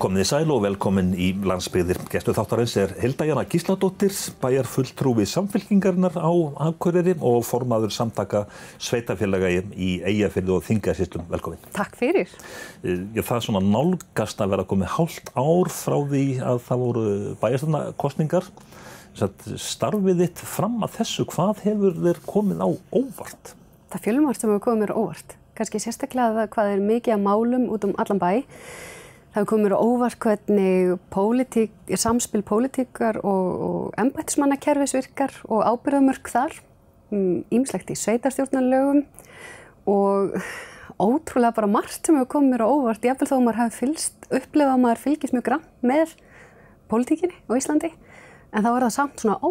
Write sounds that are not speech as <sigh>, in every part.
Komið í sæl og velkomin í landsbyggðir. Gestu þáttarins er Hilda Jana Gísladóttir, bæjar fulltrúi samfélkingarinnar á Akureyri og formaður samtaka sveitafélaga í Eyjafyrði og Þingasýstum. Velkomin. Takk fyrir. Eh, það er svona nálgast að vera komið hálft ár frá því að það voru bæjarstofnakostningar. Starfið þitt fram að þessu, hvað hefur þér komið á óvart? Það fjölumart sem hefur komið mér óvart. Kanski sérstaklega hvað er mikið að málum út um allan bæ. Það mér óvart hvernig pólitík, samspil pólitíkar og, og embættismannakerfis virkar og ábyrðamörk þar, ímslegt mm, í sveitarstjórnarlögum og ótrúlega bara margt sem hefur komið mér óvart. Ég eftir þó að maður hafi fylst, upplefað að maður fylgist mjög grann með pólitíkinni á Íslandi en þá er það samt svona, ó,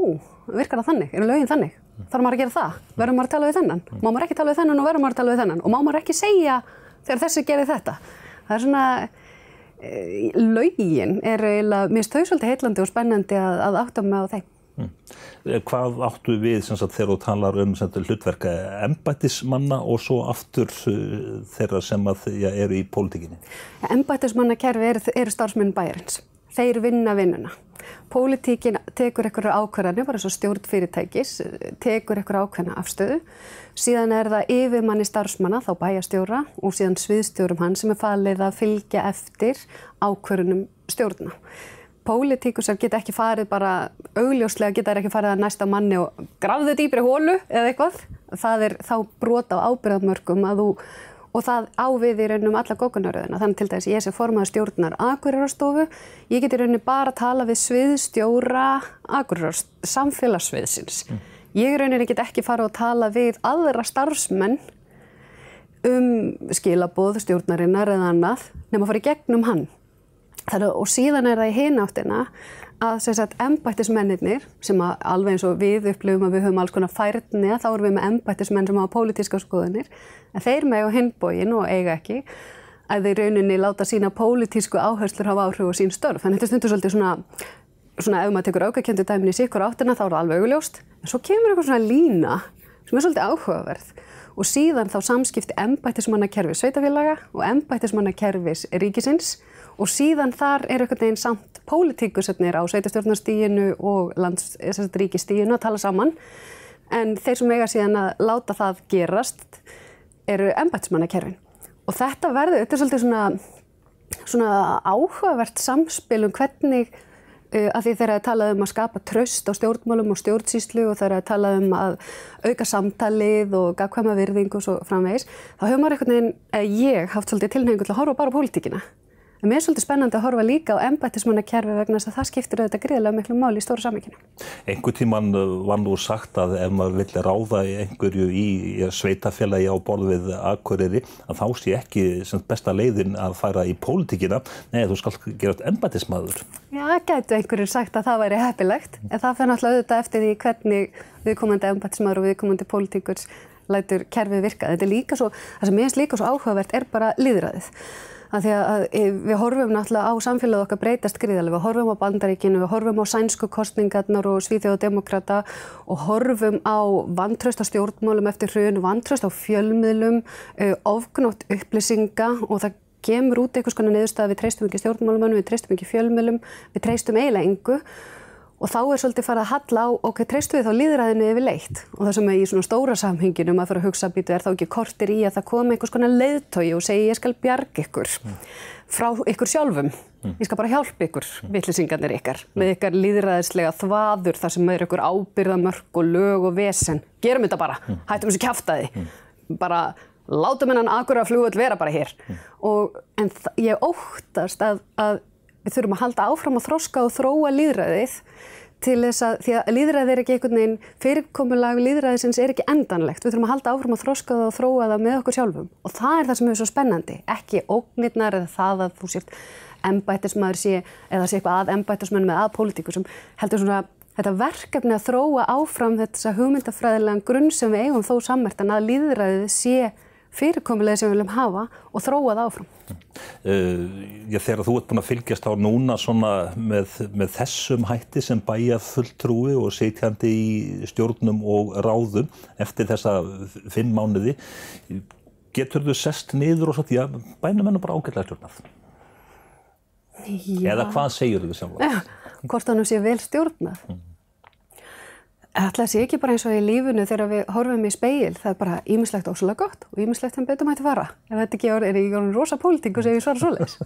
virkar það þannig, eru lögin þannig? Þarf maður að gera það? Verður maður að tala við þennan? Má maður ekki tala við þennan og verður maður að tala við þennan? Og má maður ekki segja þegar þessi gerir þetta? Það er svona, e, lögin er eiginlega, mér stöðu svolítið heitlandi og spennandi að, að átta mig á þeim. Mm. Hvað áttu við sagt, þegar þú talar um sagt, hlutverka embættismanna og svo aftur þeirra sem að, ja, eru í pólitíkinni? Embættismannakerfi eru, eru starfsmenn bæjarins. Þeir vinna vinnuna. Pólitíkin tekur einhverju ákvarðanir, bara svo stjórn fyrirtækis, tekur einhverju ákveðna afstöðu. Síðan er það yfirmanni starfsmanna, þá bæjastjóra og síðan sviðstjórum hann sem er falið að fylgja eftir ákvarðunum stjórna. Pólitíkusar geta ekki farið bara, augljóslega geta ekki farið að næsta manni og grafðu dýpri hólu eða eitthvað. Það er þá brota á ábyrðamörkum að þú og það ávið í raunum alla gókunaröðina. Þannig til dæs ég sé formaður stjórnar Akureyrastofu, ég get í rauninu bara að tala við sviðstjóra Akureyrastofu, samfélagsviðsins. Mm. Ég rauninu get ekki fara og tala við aðra starfsmenn um skilabóð stjórnarinnar eða annað nema að fara í gegnum hann. Þannig, og síðan er það í hináttina að sagt, embættismennir sem að alveg eins og við upplifum að við höfum alls konar færni þá erum við með embættismenn sem hafa pólitíska skoðunir en þeir með á hinbógin og eiga ekki að þeir rauninni láta sína pólitísku áherslur hafa áhrif á sín störf. En þetta er stundur svolítið svona svona ef maður tekur aukakjöndu dæmin í sikkur áttina þá er það alveg augljóst. En svo kemur eitthvað svona lína sem er svolítið áhugaverð. Og síðan þá samskipti embættismannakerfis sveitafélaga og embættismannakerfis ríkisins. Og síðan þar er einhvern veginn samt pólitíkusöfnir á sveitastjórnarstíginu og ríkistíginu að tala saman. En þeir sem eiga síðan að láta það gerast eru embætismannakerfin og þetta verður, þetta er svolítið svona, svona áhugavert samspil um hvernig uh, að því þeirra er talað um að skapa tröst á stjórnmálum og stjórnsýslu og þeirra er talað um að auka samtalið og gafkvæma virðing og svo framvegis þá hefur maður einhvern veginn, eh, ég haft svolítið tilhengu til að horfa bara á pólitíkina En mér er svolítið spennandi að horfa líka á embættismannakerfi vegna þess að það skiptir auðvitað gríðilega miklu máli í stóru samvíkinu. Engur tíman uh, var nú sagt að ef maður vilja ráða einhverju í sveitafélagi á borðið aðkuriri að þá sé ekki besta leiðin að færa í pólitíkina. Nei, þú skal gera þetta embættismadur. Já, gætu einhverjur sagt að það væri heppilegt en það fyrir náttúrulega auðvitað eftir því hvernig viðkomandi embættismadur og viðkomandi pólitíkurs lætur kerfið virka. Þetta er líka svo, það sem mér finnst líka svo áhugavert er bara líðræðið að því að við horfum náttúrulega á samfélagið okkar breytast gríðarlega, við horfum á bandaríkinu, við horfum á sænsku kostningarnar og svíþjóðademokrata og horfum á vantraust á stjórnmálum eftir hrun, vantraust á fjölmiðlum, ofgnótt upplýsinga og það kemur út einhvers konar neðurstað við treystum ekki stjórnmálum, við treystum ekki fjölmiðlum, við treystum eiginlega engu Og þá er svolítið farið að halla á, ok, treystu við þá líðræðinu yfir leitt og það sem er í svona stóra samhenginu að fara að hugsa býtu er þá ekki kortir í að það komi einhvers konar leiðtói og segi ég skal bjarga ykkur mm. frá ykkur sjálfum, mm. ég skal bara hjálpa ykkur, mm. vittlisingarnir ykkar, mm. með ykkar líðræðislega þvaður þar sem er ykkur ábyrðamörk og lög og vesen, gerum þetta bara, mm. hættum þessu kæftæði, mm. bara látum hennan akkur að fljóðvöld vera bara hér og en ég óttast að, að við þurfum að halda áfram að þroska og þróa líðræðið til þess að, því að líðræðið er ekki einhvern veginn, fyrirkomulag líðræðisins er ekki endanlegt. Við þurfum að halda áfram að þroska það og þróa það með okkur sjálfum. Og það er það sem er svo spennandi. Ekki ógnirnar eða það að þú sért embættismæður sé eða sé eitthvað að embættismæður með að pólitíku sem heldur svona þetta verkefni að þróa áfram þetta hugmyndafræðilegan grunn sem við eigum þó sammertan að líðræðið sé fyrirkomulega sem við viljum hafa og þróa það áfram. Uh, já, þegar þú ert búin að fylgjast á núna með, með þessum hætti sem bæja fulltrúi og setjandi í stjórnum og ráðum eftir þessa fimm mánuði, getur þú sest niður og svo því að bænum hennar bara ágætlega stjórnað? Já. Eða hvað segir þið sjálf? <laughs> Hvort hann sé vel stjórnað. Mm. Það sé ekki bara eins og í lífunu þegar við horfum í speil, það er bara ímislegt óslulega gott og ímislegt sem betur mæti fara. Ef þetta ekki er, orðin rosa pólitingu sem ég svara svoleiðis.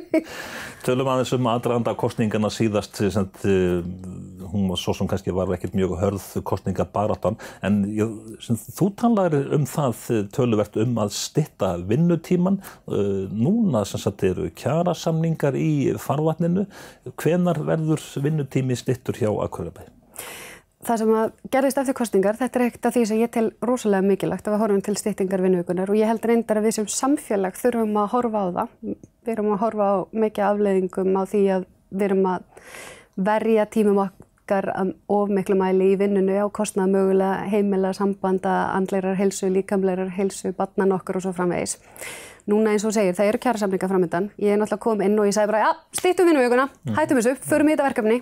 <laughs> Tölum aðeins um aðranda kostningana síðast, sem, uh, hún var svo sem kannski var ekkert mjög hörð kostningabaratan, en sem, þú talaður um það töluvert um að stitta vinnutíman. Uh, núna sagt eru kjarasamningar í farvatninu. Hvenar verður vinnutími stittur hjá Akureyri? Það sem að gerðist eftir kostningar, þetta er eitt af því sem ég tel rosalega mikilvægt að við horfum til stýttingar vinnugunar og ég held reyndar að við sem samfélag þurfum að horfa á það. Við erum að horfa á mikið afleiðingum á því að við erum að verja tímum okkar of miklu mæli í vinnunu á kostnað mögulega heimila, sambanda, andleirar helsu, líkamleirar helsu, batnan okkur og svo framvegis. Núna eins og segir, það eru kjærasamlinga framöndan. Ég er náttúrulega kom inn og ég sagði bara, já, stýttum vinnuvöguna, hættum þessu, förum í þetta verkefni.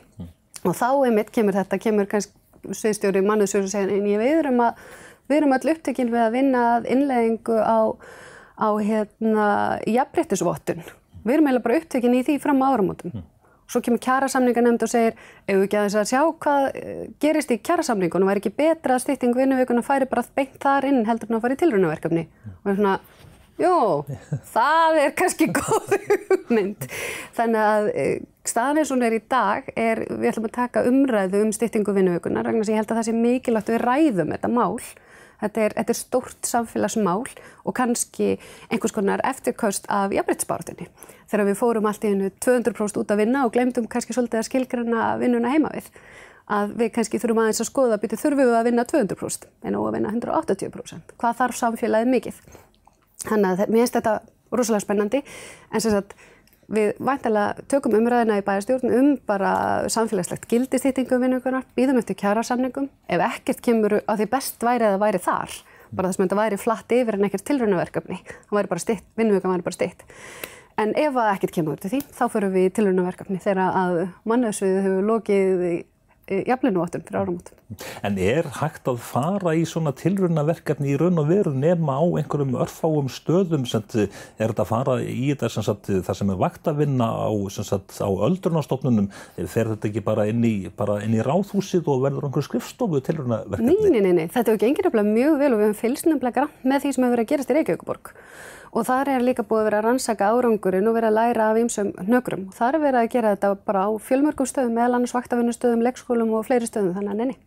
Og þá einmitt kemur þetta, kemur kannski sviðstjóri mannuðsjóri segja en ég við erum að við erum öll upptekinn við að vinna að innleggingu á, á hérna jafnbryttisvottun. Við erum eiginlega bara upptekinn í því fram á áramótum. Mm. Svo kemur kjærasamninga nefnd og segir ef við ekki aðeins að sjá hvað eh, gerist í kjærasamningunum, væri ekki betra að stýtting vinnuveikuna færi bara beint þar inn heldur en að fara í tilrunaverkefni. Mm. Og það er svona Jú, það er kannski góð hugmynd. Þannig að e, staðan eins og hún er í dag er, við ætlum að taka umræðu um styttingu vinnuökunar, vegna sem ég held að það sé mikilvægt við ræðum þetta mál. Þetta er, þetta er stórt samfélagsmál og kannski einhvers konar eftirkaust af jafnbryttsbártunni. Þegar við fórum allt í hennu 200% út að vinna og glemdum kannski svolítið að skilgrana vinnuna heima við. Að við kannski þurfum aðeins að skoða að byrja þurfum við að vinna 200% en ó að vinna 180%. Hvað þarf samfélagið mikið? Þannig að mér finnst þetta rosalega spennandi en sem sagt við væntalega tökum umræðina í bæjarstjórn um bara samfélagslegt gildistýtingum vinnugunar, býðum eftir kjærasamningum ef ekkert kemur að því best væri að það væri þar, bara þess að þetta væri flatt yfir en ekkert tilrönaverkefni, það væri bara stitt, vinnugunar væri bara stitt. En ef það ekkert kemur til því, þá fyrir við tilrönaverkefni þegar að mannöðsviðu hefur lokið jafnleinu fyrir áramótum. En er hægt að fara í svona tilrunnaverkefni í raun og veru nema á einhverjum örfáum stöðum sem er þetta að fara í þetta sem sagt, það sem er vakt að vinna á, á öldrunastofnunum fer þetta ekki bara inn í, bara inn í ráðhúsið og verður einhver skrifstofu tilrunnaverkefni? Nei, nei, nei, nei, þetta hefur gengið mjög vel og við hefum fylgst nefnilega grann með því sem hefur verið að gerast í Reykjavíkuborg og þar er líka búið að vera að rannsaka árangurinn og vera að læra af ýmsum nökrum. Þar er verið að gera þetta bara á fjölmörgum stöðum, meðal annars vaktavinnustöðum, leikskólum og fleiri stöðum, þannig að neini.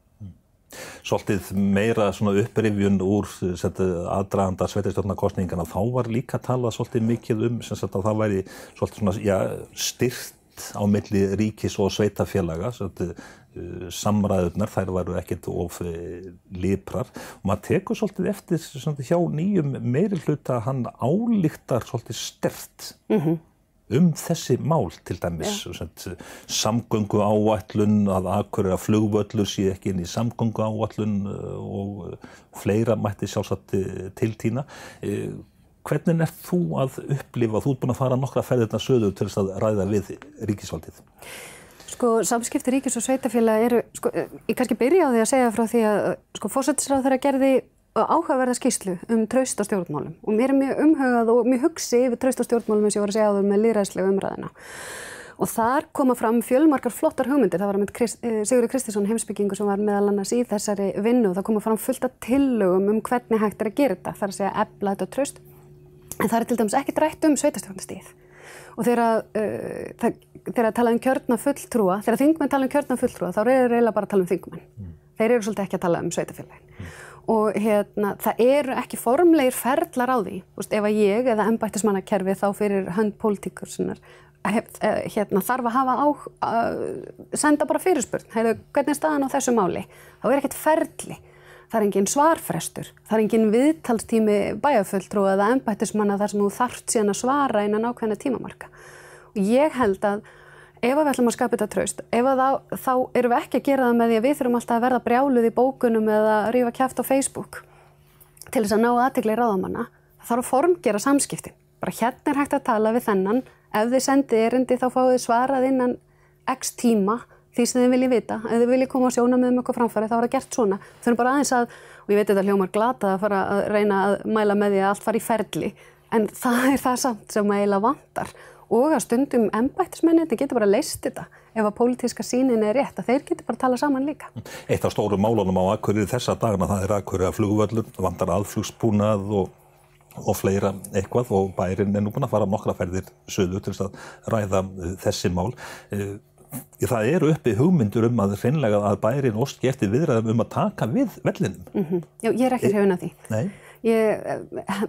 Svolítið meira upprifjun úr aðdraganda sveitistjórnarkostningana, þá var líka að tala svolítið mikið um að það væri svolítið styrt á milli ríkis og sveitafélaga, svolítið Uh, samræðunar, þær varu ekkert of uh, liprar og maður tekur svolítið eftir svolítið, hjá nýjum meiri hluta hann álíktar svolítið stert mm -hmm. um þessi mál til dæmis yeah. samgöngu áallun að akkur að flugvöllur sé ekki inn í samgöngu áallun uh, og fleira mætti sjálfsagt tiltýna hvernig er þú að upplifa, þú ert búin að fara nokkra ferðirna söður til þess að ræða við ríkisvaldið? Sko, samskipti ríkis og sveitafélag eru, sko, ég kannski byrja á því að segja frá því að, sko, fósættisráð þeirra gerði áhugaverða skýslu um traust á stjórnmálum. Og mér er mjög umhugað og mjög hugsi yfir traust á stjórnmálum eins og ég var að segja á þau með líðræðslega umræðina. Og þar koma fram fjölmarkar flottar hugmyndir, það var með Krist, eh, Sigurður Kristísson heimsbyggingu sem var meðal annars í þessari vinnu. Og það koma fram fullt af tillögum um hvernig hægt er að gera þetta, þar að segja ebla þetta traust, en það er til dæmis ekki drætt um sveitastjórnastíð og þegar uh, þegar að tala um kjörna fulltrúa, þegar þingmenn tala um kjörna fulltrúa þá er það reyna bara að tala um þingmenn. Mm. Þeir eru svolítið ekki að tala um sveitafélagin. Mm. Og hérna, það eru ekki formlegir ferlar á því, Vist, ef að ég eða ennbættismannakerfi þá fyrir hönd pólitíkur eh, hérna, þarf að hafa á, að senda bara fyrirspurn, heiðu, hvernig er staðan á þessu máli? Þá er ekkert ferli. Það er engin svarfrestur, það er engin viðtalstími bæjarfulltrú eða ennbættismanna þar sem þú þarft síðan að svara innan ákveðna tímamarka og ég held að ef við ætlum að skapa þetta traust, ef að þá, þá erum við ekki að gera það með því að við þurfum alltaf að verða brjáluð í bókunum eða rífa kæft á Facebook til þess að ná aðtegla í ráðamanna. Það þarf að formgera samskiptin. Bara hérna er hægt að tala við þennan, ef þið sendið erindi þá fáið svarað innan x tíma því sem þið viljið vita. Ef þið viljið koma að sjóna með um eitthvað framfæri þá er það gert svona. Þau eru bara aðeins að, og ég veit þetta hljómar glata að fara að reyna að mæla með því að allt fari í ferli, en það er það samt sem eiginlega vantar og að stundum ennbættismenni, þetta getur bara leist þetta ef að pólitíska sínin er rétt, að þeir getur bara að tala saman líka. Eitt af stóru málunum á Akureyri þessa dagana það er Akureyri að flugvöllur, vandar aðflugspúnað og, og fleira eitthvað og bærin er nú búin að fara nokkra ferðir söðu til að ræða þessi mál. Það eru uppi hugmyndur um að hreinlega að bærin óski eftir viðræðum um að taka við vellinum. Mm -hmm. Já, ég er ekki hrifin að því. Nei. Ég,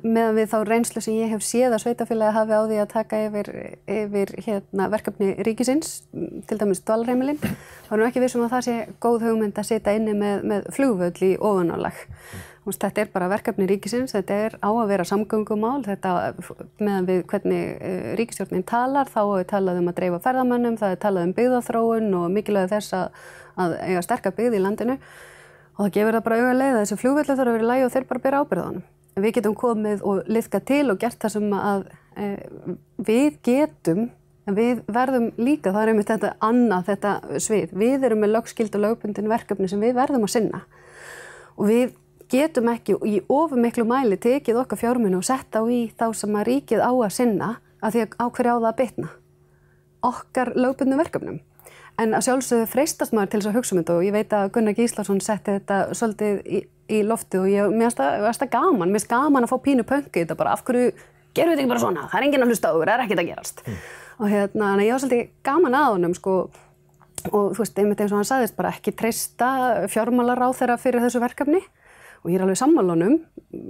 meðan við þá reynslu sem ég hef séð að sveitafélagi hafi á því að taka yfir, yfir hérna, verkefni ríkisins, til dæmis dvalreimilinn, þá erum við ekki vissum að það sé góð hugmynd að setja inni með, með flugvöld í ofanálag. Mm. Þetta er bara verkefni ríkisins, þetta er á að vera samgöngumál, þetta meðan við hvernig uh, ríkistjórnin talar, þá er talað um að dreifa ferðamönnum, það er talað um byggðathróun og mikilvæg þess að, að eiga sterkar byggð í landinu. Og það gefur það bara auðvitað leið að þessi flugvelli þarf að vera í lægi og þeir bara byrja ábyrðanum. Við getum komið og liðka til og gert það sem að e, við getum, en við verðum líka, það er einmitt þetta annað þetta svið, við erum með lögskild og lögbundin verkefni sem við verðum að sinna. Og við getum ekki í ofum miklu mæli tekið okkar fjárminu og setta á í þá sem að ríkið á að sinna að því að áhverja á það að bitna okkar lögbundin verkefnum. En að sjálfsögðu freistast maður til þess að hugsa um þetta og ég veit að Gunnar Gíslason setti þetta svolítið í, í lofti og ég, mér finnst það gaman, mér finnst gaman að fá pínu pöngi þetta bara af hverju gerum við þetta ekki bara svona, það er enginn að hlusta á okkur, það er ekkert að gerast. Mm. Og hérna, ég var svolítið gaman að honum sko og þú veist, einmitt eins og hann sagðist bara ekki treysta fjármálar á þeirra fyrir þessu verkefni og ég er alveg sammálunum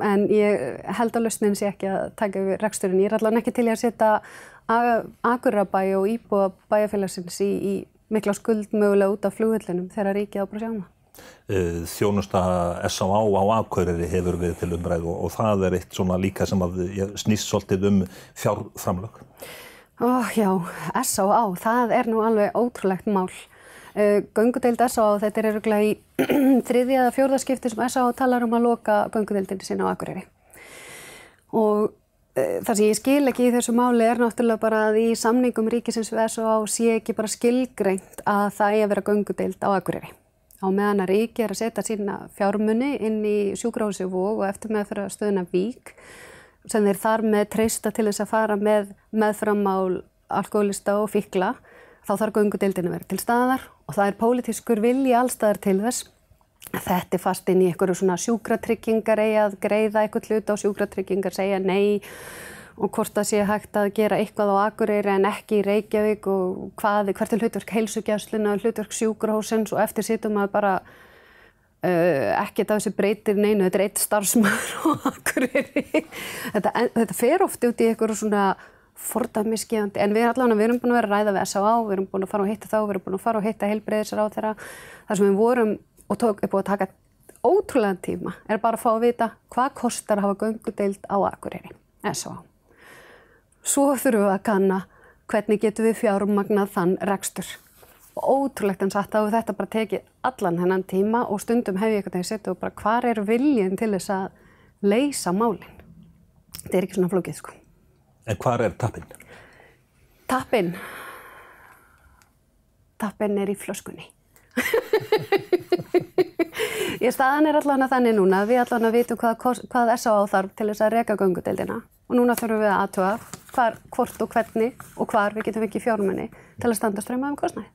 en ég held að lausnin sé ekki að taka yfir reksturinn, ég er allavega ekki til að setja Akurabæ og Íbúa bæjarfélagsins í, í mikla skuld mögulega út af flugvillinum þegar ríkið á bara sjána. Eh, þjónusta S.A.A. á Akureyri hefur við til umræðu og, og það er eitt svona líka sem að snýst svolítið um fjárframlög. Oh, já, S.A.A. það er nú alveg ótrúlegt mál. Uh, göngudeild S.A.A. þetta er öruglega í <clears throat> þriðja eða fjórðaskipti sem S.A.A. talar um að loka göngudeildinni sína á Akureyri. Og Eh, það sem ég skil ekki í þessu máli er náttúrulega bara að í samningum ríkisins við S.O.A. sé ekki bara skilgreint að það er að vera göngudeild á Akureyri. Á meðan að ríki er að setja sína fjármunni inn í sjúgrási vóg og eftir með fyrir stöðuna vík sem þeir þar með treysta til þess að fara með meðframál alkoholista og fíkla þá þarf göngudeildinu að vera til staðar og það er pólitískur vilji allstaðar til þess Þetta er fast inn í einhverju svona sjúkratryggingar eigi að greiða eitthvað hlut á sjúkratryggingar, segja nei og hvort það sé hægt að gera eitthvað á Akureyri en ekki í Reykjavík og hvað, hvert er hlutverk heilsugjastluna, hlutverk sjúkrahósins og eftir sýtum að bara uh, ekkert af þessi breytir neinu, þetta er eitt starfsmæður <laughs> á Akureyri. Þetta, þetta fer oft út í einhverju svona fordæmisgefandi, en við allavega, við erum búin að vera að ræða við S.A.A. við erum búin að fara og hitta þá, við erum búin að fara og hitta heilbreyðisar á þeirra, þar sem við vorum og tók, er búið að taka ótrúlega tíma er bara að fá að vita hvað kostar að hafa göngudeild á Akureyri. S.O. Svo þurfum við að kanna hvernig getum við fjármagnað þann rekstur. Ótrúlegt en satt að þetta bara tekið allan hennan tíma og stundum hef ég eitthvað ég setja En hvað er tappinn? Tappinn? Tappinn er í flöskunni. <laughs> Ég staðan er allavega þannig núna, við allavega vitum hvað, hvað S.A.A. þarf til þess að reka göngudeldina og núna þurfum við að aðtöa hvar, hvort og hvernig og hvar við getum ekki fjármunni til að standa ströma um kostnæði.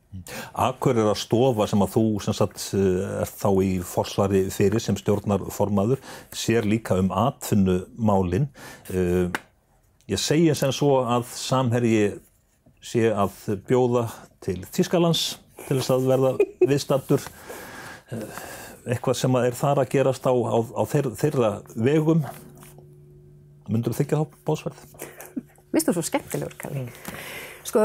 Akkur er að stofa sem að þú sem sagt eh, er þá í forsvari fyrir sem stjórnarformaður sér líka um atfinnumálinn. Eh, ég segja sem svo að samherji sé að bjóða til Þískalands til þess að verða viðstattur eh, eitthvað sem er þar að gerast á, á, á þeir, þeirra vegum myndur þykja þá básverð? Mér finnst þú svo skemmtilegur, Kalli. Mm. Sko,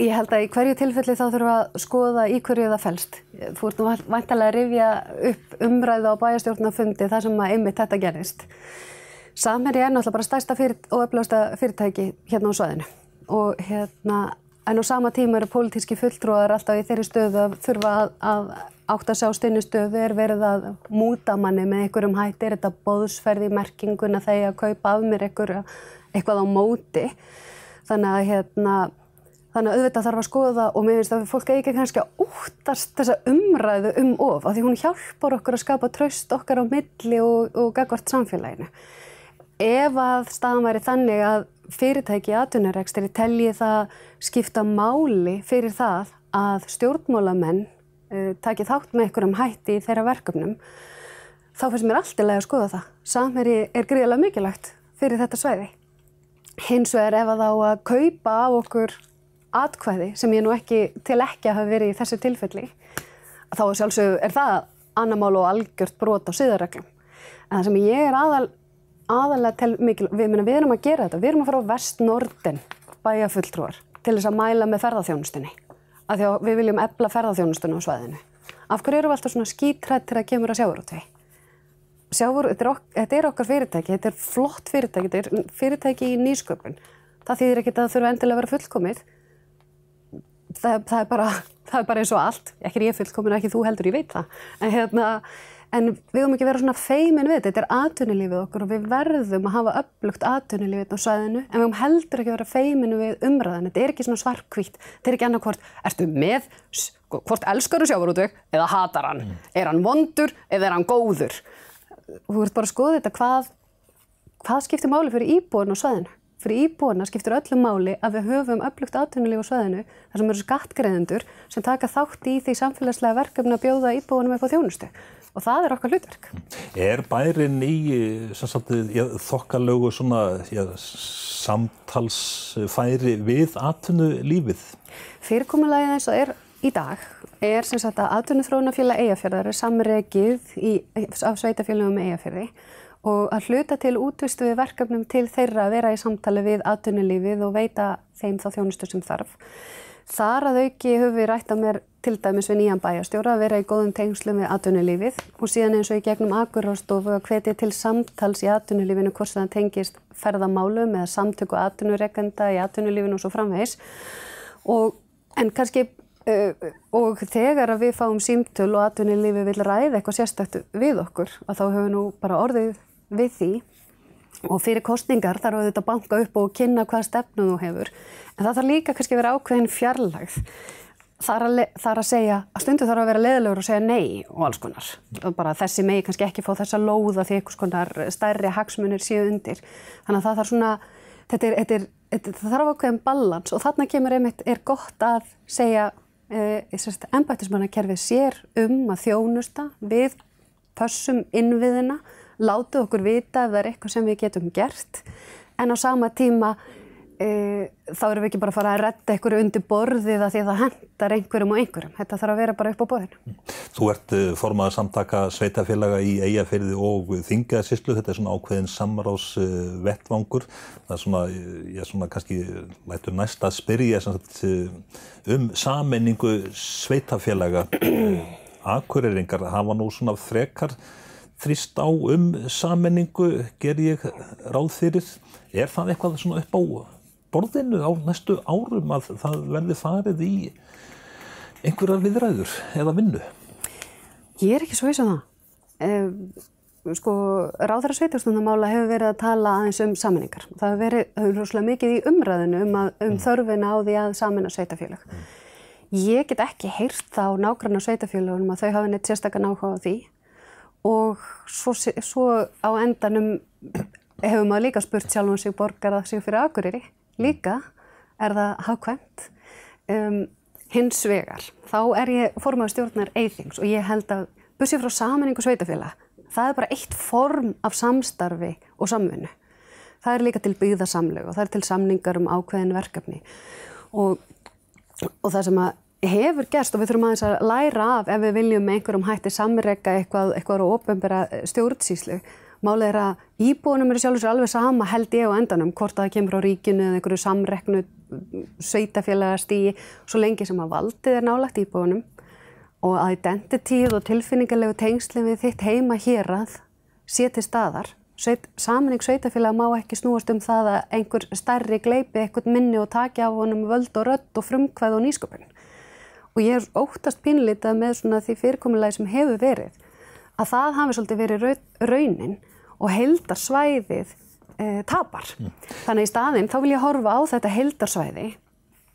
ég held að í hverju tilfelli þá þurfum að skoða í hverju það fælst. Þú ert nú vantilega að rifja upp umræðu á bæjastjórnafundi þar sem að einmitt þetta gerist. Samherji er náttúrulega bara stærsta fyrir, og öflugasta fyrirtæki hérna á sveðinu og hérna En á sama tíma eru pólitíski fulltrúar alltaf í þeirri stöðu að þurfa að, að átt að sjá stinni stöðu er verið að múta manni með einhverjum hætti, er þetta bóðsferði merkinguna þegar að kaupa af mér eitthvað á móti. Þannig að, hérna, þannig að auðvitað þarf að skoða og mér finnst að fólk ekki kannski að úttast þessa umræðu um of, af því hún hjálpar okkur að skapa tröst okkar á milli og, og gagvart samfélaginu. Ef að staðan væri þannig að fyrirtæki í atvinnurekstri telji það skipta máli fyrir það að stjórnmólamenn uh, taki þátt með einhverjum hætti í þeirra verkefnum, þá finnst mér alltilega að skoða það. Samherji er gríðilega mikilvægt fyrir þetta sveiði. Hins vegar ef að þá að kaupa á okkur atkvæði sem ég nú ekki til ekki að hafa verið í þessu tilfelli, þá sjálfsög er það annamál og algjört brot á síðarreglum. En það sem ég er aðal, aðalega til mikil, við, við erum að gera þetta, við erum að fara á vestnorden bæjafulltrúar til þess að mæla með ferðarþjónustinni. Af því að við viljum ebla ferðarþjónustunni á svæðinu. Af hverju eru við alltaf svona skítrætt til að kemur að sjáurútvei? Sjáur, þetta, þetta er okkar fyrirtæki, þetta er flott fyrirtæki, þetta er fyrirtæki í nýsköpun. Það þýðir ekki að það þurfa endilega að vera fullkomið. Það, það, er bara, <laughs> það er bara eins og allt. Ekki er ég fullkomin, ekki þú heldur, ég veit það. En hérna, En við höfum ekki verið svona feimin við þetta, þetta er atvinnulífið okkur og við verðum að hafa upplugt atvinnulífið á sæðinu en við höfum heldur ekki verið feimin við umræðan, þetta er ekki svona svarkvítt, þetta er ekki annarkvort, ertu með, hvort elskar þú sjávarútveg eða hatar hann, mm. er hann vondur eða er hann góður? Þú verður bara að skoða þetta, hvað, hvað skiptir máli fyrir íbúin á sæðinu? Fyrir íbúina skiptir öllum máli að við höfum upplugt atvinnulíf á sveðinu þar sem eru skattgreðendur sem taka þátt í því samfélagslega verkefni að bjóða íbúinum upp á þjónustu og það er okkar hlutverk. Er bærin í þokkalögu samtalsfæri við atvinnulífið? Fyrirkomulegið eins og er í dag er sem sagt að atvinnuþróunafélag eigafjörðar er samregið af sveitafélagum eigafjörði og að hluta til útvistu við verkefnum til þeirra að vera í samtali við atvinnulífið og veita þeim þá þjónustu sem þarf. Þar að auki höfum við rætt að mér til dæmis við nýjan bæjastjóra að vera í góðum tengslu með atvinnulífið og síðan eins og í gegnum akurrástofu að hvetja til samtals í atvinnulífinu hvort það tengist ferðamálum eða samtöku atvinnureikenda í atvinnulífinu og svo framvegs. Og, en kannski uh, og þegar við fáum símtöl og atvinnulífi vil ræða eitthvað sérstaktu við okkur að þá höfum við nú bara orðið við því og fyrir kostningar þarf að þetta banka upp og kynna hvaða stefnu þú hefur. En það þarf líka kannski að vera ákveðin fjarlægð. Þar að, þar að segja að stundu þarf að vera leðilegur og segja nei og alls konar. Og bara þessi megi kannski ekki fá þessa lóða því einhvers konar stærri hagsmunir séu undir. Þannig að það þarf svona þetta er, þetta er, þetta, það þarf ákveðin balans. Og þarna kemur einmitt er gott að segja eh, ennbættismannakerfið sér um að þjónusta við pössum innviðina látið okkur vita ef það er eitthvað sem við getum gert en á sama tíma e, þá erum við ekki bara að fara að retta einhverju undir borðið að því að það hendar einhverjum og einhverjum. Þetta þarf að vera bara upp á borðinu. Þú ert e, formaður samtaka sveitafélaga í eigafyrði og þingaðsíslu. Þetta er svona ákveðin samrás e, vettvangur. Það er svona, ég er svona kannski lætur næst að spyrja sagt, e, um sammenningu sveitafélaga. Akureyringar hafa nú svona frekar þrýst á um sammenningu, ger ég ráð fyrir. Er það eitthvað svona upp á borðinu á næstu árum að það verði farið í einhverjar viðræður eða vinnu? Ég er ekki svo veist á um það. Sko, ráðara sveitarstofnumála hefur verið að tala aðeins um sammenningar. Það hefur verið, það hefur hljóslega mikið í umræðinu um, að, um mm. þörfina á því að saminna sveitafélag. Mm. Ég get ekki heyrt þá nákvæmna sveitafélagunum að þau hafa neitt sérstaklega náhuga á því og svo, svo á endanum hefur maður líka spurt sjálf um sig borgar það sig fyrir aðguriri líka. Er það hafkvæmt um, hins vegar þá er ég formadur stjórnar eithings og ég held að bussið frá samanningu sveitafélag það er bara eitt form af samstarfi og samfunnu það er líka til byggðarsamleg og það er til samningar um ákveðin verkefni. Og, og það sem að hefur gerst og við þurfum aðeins að læra af ef við viljum með einhverjum hætti samreika eitthvað, eitthvað á ofnbæra stjórnsýslu. Málið er að íbúinum eru sjálfur sér alveg sama held ég á endanum hvort að það kemur á ríkinu eða einhverju samreknu sveitafélagastígi svo lengi sem að valdið er nálagt íbúinum og að identitíð og tilfinningarlegu tengsli við þitt heima hér að sé til staðar. Sveit, saminning sveitafélag má ekki snúast um það að einhver stærri gleipi eitthvað minni og taki af honum völd og rött og frumkvæð og nýsköpun og ég óttast pínlítið með svona því fyrirkomulagi sem hefur verið að það hafi svolítið verið raunin og heldarsvæðið e, tapar. Mm. Þannig í staðinn þá vil ég horfa á þetta heldarsvæði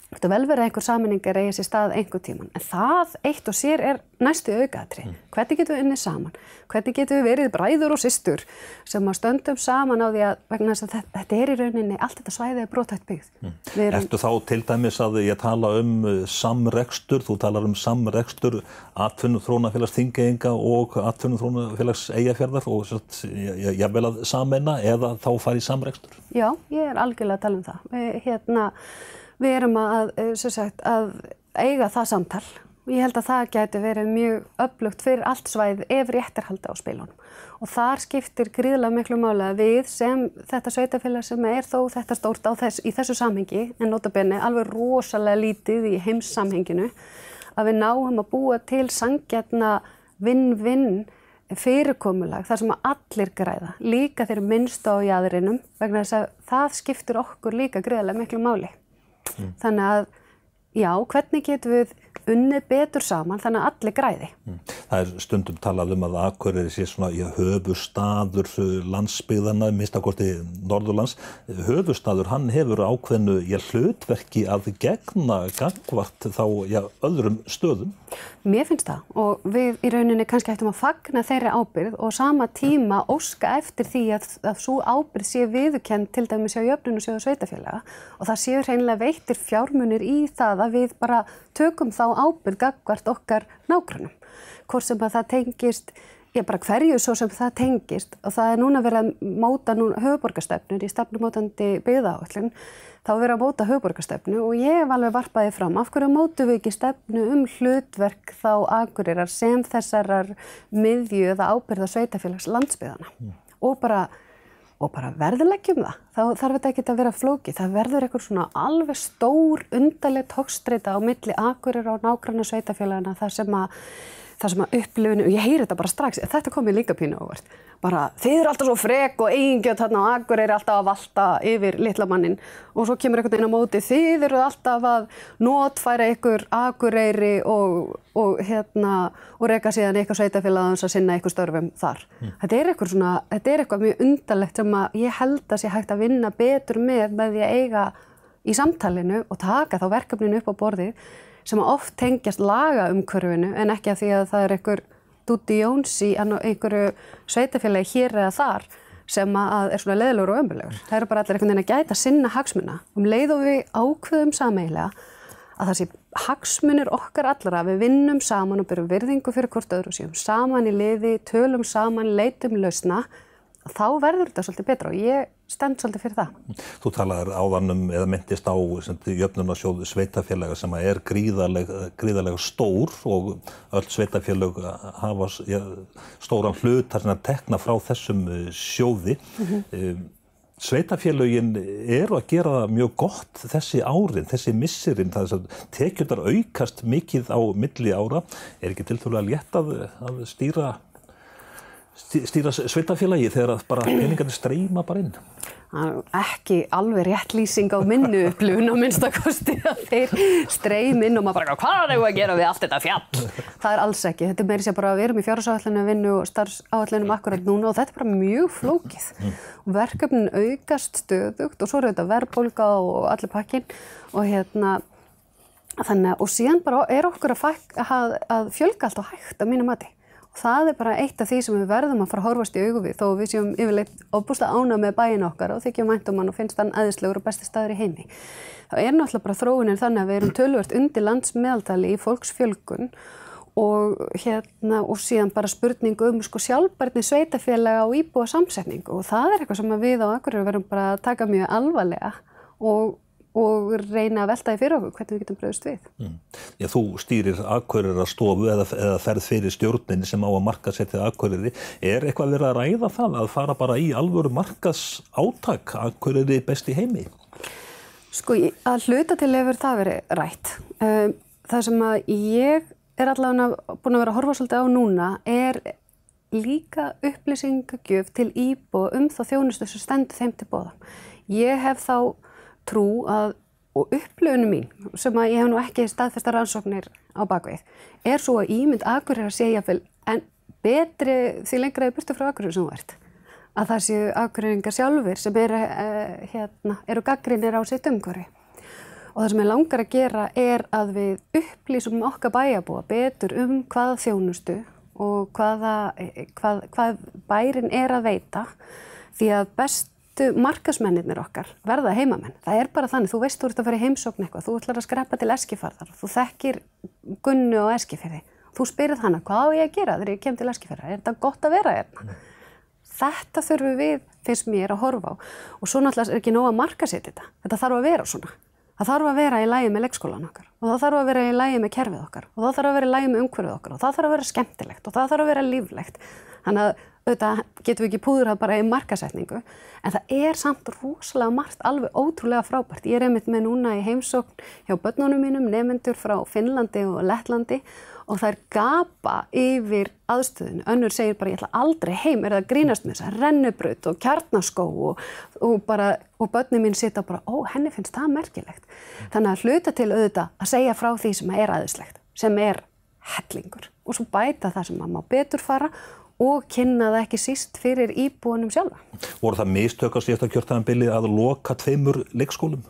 Þetta vel verið að einhver saminningar eigi sér stað einhver tíman, en það eitt og sér er næstu aukaðatri. Mm. Hvernig getum við unnið saman? Hvernig getum við verið bræður og systur sem að stöndum saman á því að vegna þess að þetta er í rauninni, allt þetta svæðið er brótætt byggð. Mm. Erum... Ertu þá til dæmis að ég tala um uh, samrekstur, þú talar um samrekstur atvinnum þrónafélags þingeinga og atvinnum þrónafélags eigafjörðar og ég vil að samena eða þá fara í samrekstur? Já, ég er algjörlega að tala um það. Hérna, við erum að, eh, sagt, að eiga það samtal og ég held að það gæti verið mjög upplugt fyrir allt svæð ef rétt haldið á spilunum og þar skiptir gríðlega miklu mála við sem þetta sveitafélag sem er þó þetta stórt þess, í þessu samhengi en notabenni alveg rosalega lítið í heimssamhenginu að við náum að búa til sangjarna vinn-vinn fyrirkomulag þar sem að allir græða, líka þeirra minnst á jæðurinnum vegna þess að það skiptur okkur líka greiðlega miklu máli. Mm. Þannig að já, hvernig getum við unnið betur saman þannig að allir græði. Mm. Það er stundum talað um að Akureyri sé svona í höfustadur landsbyðana, mistakorti Norðurlands. Höfustadur, hann hefur ákveðnu já, hlutverki að gegna gangvart þá já, öðrum stöðum. Mér finnst það og við í rauninni kannski ættum að fagna þeirri ábyrð og sama tíma óska eftir því að, að svo ábyrð sé viðukend til dæmis á jöfnun og sjóðu sveitafélaga og það séu hreinlega veittir fjármunir í það að við bara tökum þá ábyrg gagvart okkar nákvæmum. Hvort sem að það tengist, já bara hverju svo sem það tengist og það er núna verið að móta núna höfuborgarstefnur í stefnumótandi byggðaállin, þá verið að móta höfuborgarstefnu og ég hef alveg varpaði fram af hverju mótu við ekki stefnu um hlutverk þá agurirar sem þessarar miðju eða ábyrða sveitafélags landsbyðana mm. og bara og bara verðurleggjum það. Þá þarf þetta ekki að vera flóki. Það verður eitthvað svona alveg stór undarleg tókstreita á milli akurir og nákvæmna sveitafélagina þar sem að að upplifinu, og ég heyri þetta bara strax, þetta kom mér líka pínu ávart, bara þið eru alltaf svo frek og eigingjöld þarna og Akur er alltaf að valta yfir litla mannin og svo kemur einhvern veginn á móti, þið eru alltaf að notfæra ykkur Akureyri og, og hérna, og reyka síðan ykkur sveitafélagans að sinna ykkur störfum þar. Mm. Þetta er eitthvað svona, þetta er eitthvað mjög undarlegt sem að ég held að sé hægt að vinna betur með með því að eiga í samtalinu og taka þá verkefninu upp á borðið sem oft tengjast lagaumkörfinu en ekki að því að það er einhver Dúti Jóns í einhverju sveitafélagi hér eða þar sem að er svona leðilegur og ömbulegur. Það eru bara allir einhvern veginn að gæta sinna hagsmuna. Um leið og við ákveðum sameilega að það sé hagsmunir okkar allra, við vinnum saman og byrjum virðingu fyrir hvort öðru og séum saman í liði, tölum saman, leitum lausna þá verður þetta svolítið betra og ég stend svolítið fyrir það. Þú talaður áðanum eða myndist á jöfnunarsjóðu sveitafélaga sem er gríðarlega, gríðarlega stór og öll sveitafélag hafa ja, stóran hlut þar sem að tekna frá þessum eh, sjóði. Mm -hmm. Sveitafélagin eru að gera mjög gott þessi árin, þessi missirinn, það er að tekjundar aukast mikið á milli ára. Er ekki til þú að létta að stýra stýra sveitafélagi þegar bara peningarnir streyma bara inn? Ekki alveg rétt lýsing á minnu upplun á minnstakosti <laughs> að þeir streym inn og maður bara hvað er það að gera við allt þetta fjall? Það er alls ekki. Þetta er meiri sér bara að við erum í fjárhásáallinu að vinna og starfsáallinu akkurat núna og þetta er bara mjög flókið. Mm. Verkefnin aukast stöðugt og svo eru þetta verðbólka og allir pakkin og hérna þannig að og síðan bara er okkur að, að, að fjölga allt og hægt á mínu mati það er bara eitt af því sem við verðum að fara að horfast í augu við þó við séum yfirleitt óbúslega ána með bæin okkar og þykjum mæntum hann og finnst hann aðeinslegur og besti staður í heimi. Það er náttúrulega bara þróunin þannig að við erum tölvört undir landsmeðaltali í fólksfjölgun og hérna og síðan bara spurning um sko sjálfbarni sveitafélaga og íbúa samsetning og það er eitthvað sem við á Akureyri verðum bara að taka mjög alvarlega og og reyna að velta því fyrir okkur hvernig við getum bröðist við. Mm. Já, þú stýrir akkverðir að stofu eða, eða ferð fyrir stjórnin sem á að markasetja akkverðir. Er eitthvað verið að ræða það að fara bara í alvöru markas áttak akkverðir best í heimi? Sko, að hluta til hefur það verið rætt. Um, það sem að ég er allavega búin að vera að horfa svolítið á núna er líka upplýsingagjöf til íbú um þá þjónustu sem stendur þeim til bóða. Ég hef þá trú að, og upplöfunum mín, sem að ég hef nú ekki staðfesta rannsóknir á bakveið, er svo að ímynd Akureyri að segja vel en betri því lengra þið burtu frá Akureyri sem þú ert. Að það séu Akureyringar sjálfur sem eru, uh, hérna, eru gaggrinir á sitt umhverfi. Og það sem ég langar að gera er að við upplýsum okkar bæjabúa betur um hvaða þjónustu og hvaða, hvað, hvað bærin er að veita því að bestu markasmennir okkar? Verða heimamenn. Það er bara þannig, þú veist þú ert að fara í heimsókn eitthvað, þú ætlar að skrepa til eskifarðar, þú þekkir gunnu og eskifyrði, þú spyrir hana hvað á ég að gera þegar ég kem til eskifyrða, er þetta gott að vera hérna? Þetta þurfum við, finnst mér, að horfa á. Og svo náttúrulega er ekki nóg að marka sér þetta, þetta þarf að vera svona. Það þarf að vera í lægi með leikskólan okkar. Og það þarf að vera í lægi með kerfið okkar. Og það þarf að vera í lægi með umhverfið okkar. Og það þarf að vera skemmtilegt. Og það þarf að vera líflegt. Þannig að auðvitað getum við ekki púður það bara í markasetningu en það er samt rosalega margt alveg ótrúlega frábært. Ég er einmitt með núna í heimsókn hjá börnunum mínum, nefnendur frá Finnlandi og Lettlandi og það er gapa yfir aðstöðinu. Önnur segir bara ég ætla aldrei heim, er það grínast með þess að rennubraut og kjarnaskó og, og bara, og börnum mín sita bara, ó henni finnst það merkilegt. Þannig að hluta til auðvitað að segja frá því sem er aðeinslegt, sem er hellingur og svo bæta það sem maður má betur fara og kynna það ekki síst fyrir íbúinum sjálfa. Voru það mistök á síðasta kjörtaðanbili að loka tveimur leikskólum?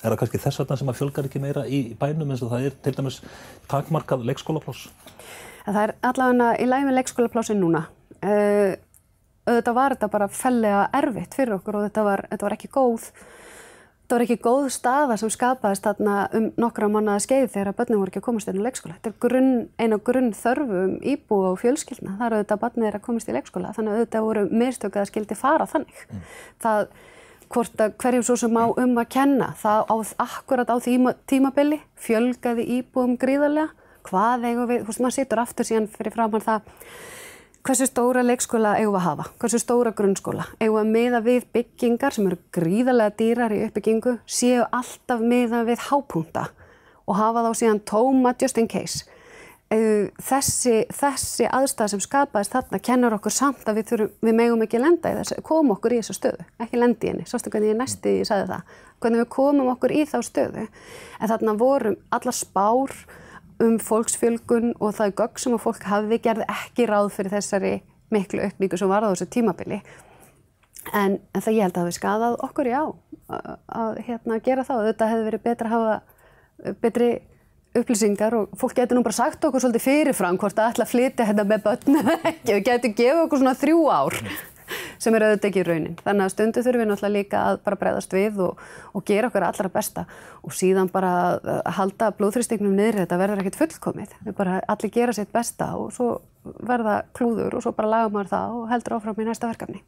Er það kannski þess vegna sem að fjölgar ekki meira í bænum eins og það er til dæmis takmarkað leikskólapláss? Það er allavega í læmi leikskólaplássin núna. Uh, auðvitað var þetta bara fellega erfitt fyrir okkur og þetta var, þetta var ekki góð þetta var ekki góð staða sem skapaðist þarna um nokkra mannaða skeið þegar að börnum voru ekki að komast inn á leikskóla. Þetta er grunn, eina grunn þörfum íbú og fjölskyldna. Það eru auðvitað að börnum er að komast í leikskóla þannig að auðvitað voru mistökuð að skildi fara þannig. Mm. Það hvort að hverjum svo sem á um að kenna. Það á akkurat á tíma, tímabili fjölgaði íbúum gríðarlega. Hvað eigum við, þú veist maður situr aftur síðan fyrir framann það hversu stóra leikskóla eigum við að hafa, hversu stóra grunnskóla. Eigum við að miða við byggingar sem eru gríðarlega dýrar í uppbyggingu, séu alltaf miða við hápunta og hafa þá síðan tóma just in case? Þessi, þessi aðstæð sem skapaðist þarna kennur okkur samt að við, þurfum, við megum ekki lenda í þessu, komum okkur í þessu stöðu, ekki lendi henni, sástu hvernig ég næsti ég sagði það, hvernig við komum okkur í þá stöðu, en þarna vorum alla spár um fólksfjölgun og það gögg sem að fólk hafi gerði ekki ráð fyrir þessari miklu aukningu sem var á þessu tímabili, en, en það ég held að við skadaði okkur já að, að hérna, gera þá, þetta hefði verið betra að hafa betri upplýsingar og fólk getur nú bara sagt okkur svolítið fyrirfram hvort það ætla að flytja þetta með börn eða ekki. Við getum gefið okkur svona þrjú ár sem er auðvitað ekki raunin. Þannig að stundu þurfum við náttúrulega líka að bara breyðast við og, og gera okkur allra besta og síðan bara að halda blóðþrýstingnum niður þetta verður ekkert fullkomið. Við bara allir gera sitt besta og svo verða klúður og svo bara laga maður það og heldur áfram í næsta verkefni.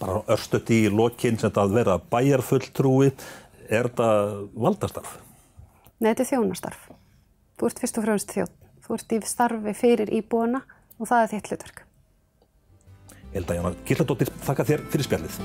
Bara örstuðt í lokinn sem þetta að vera bæjarfulltrúi, er þetta valdastarf? Nei, þetta er þjónastarf. Þú ert fyrst og fremst þjótt. Þú ert í starfi fyrir íbúana og það er þitt hlutverk. Elda Jónar Gilladóttir, þakka þér fyrir spjallið.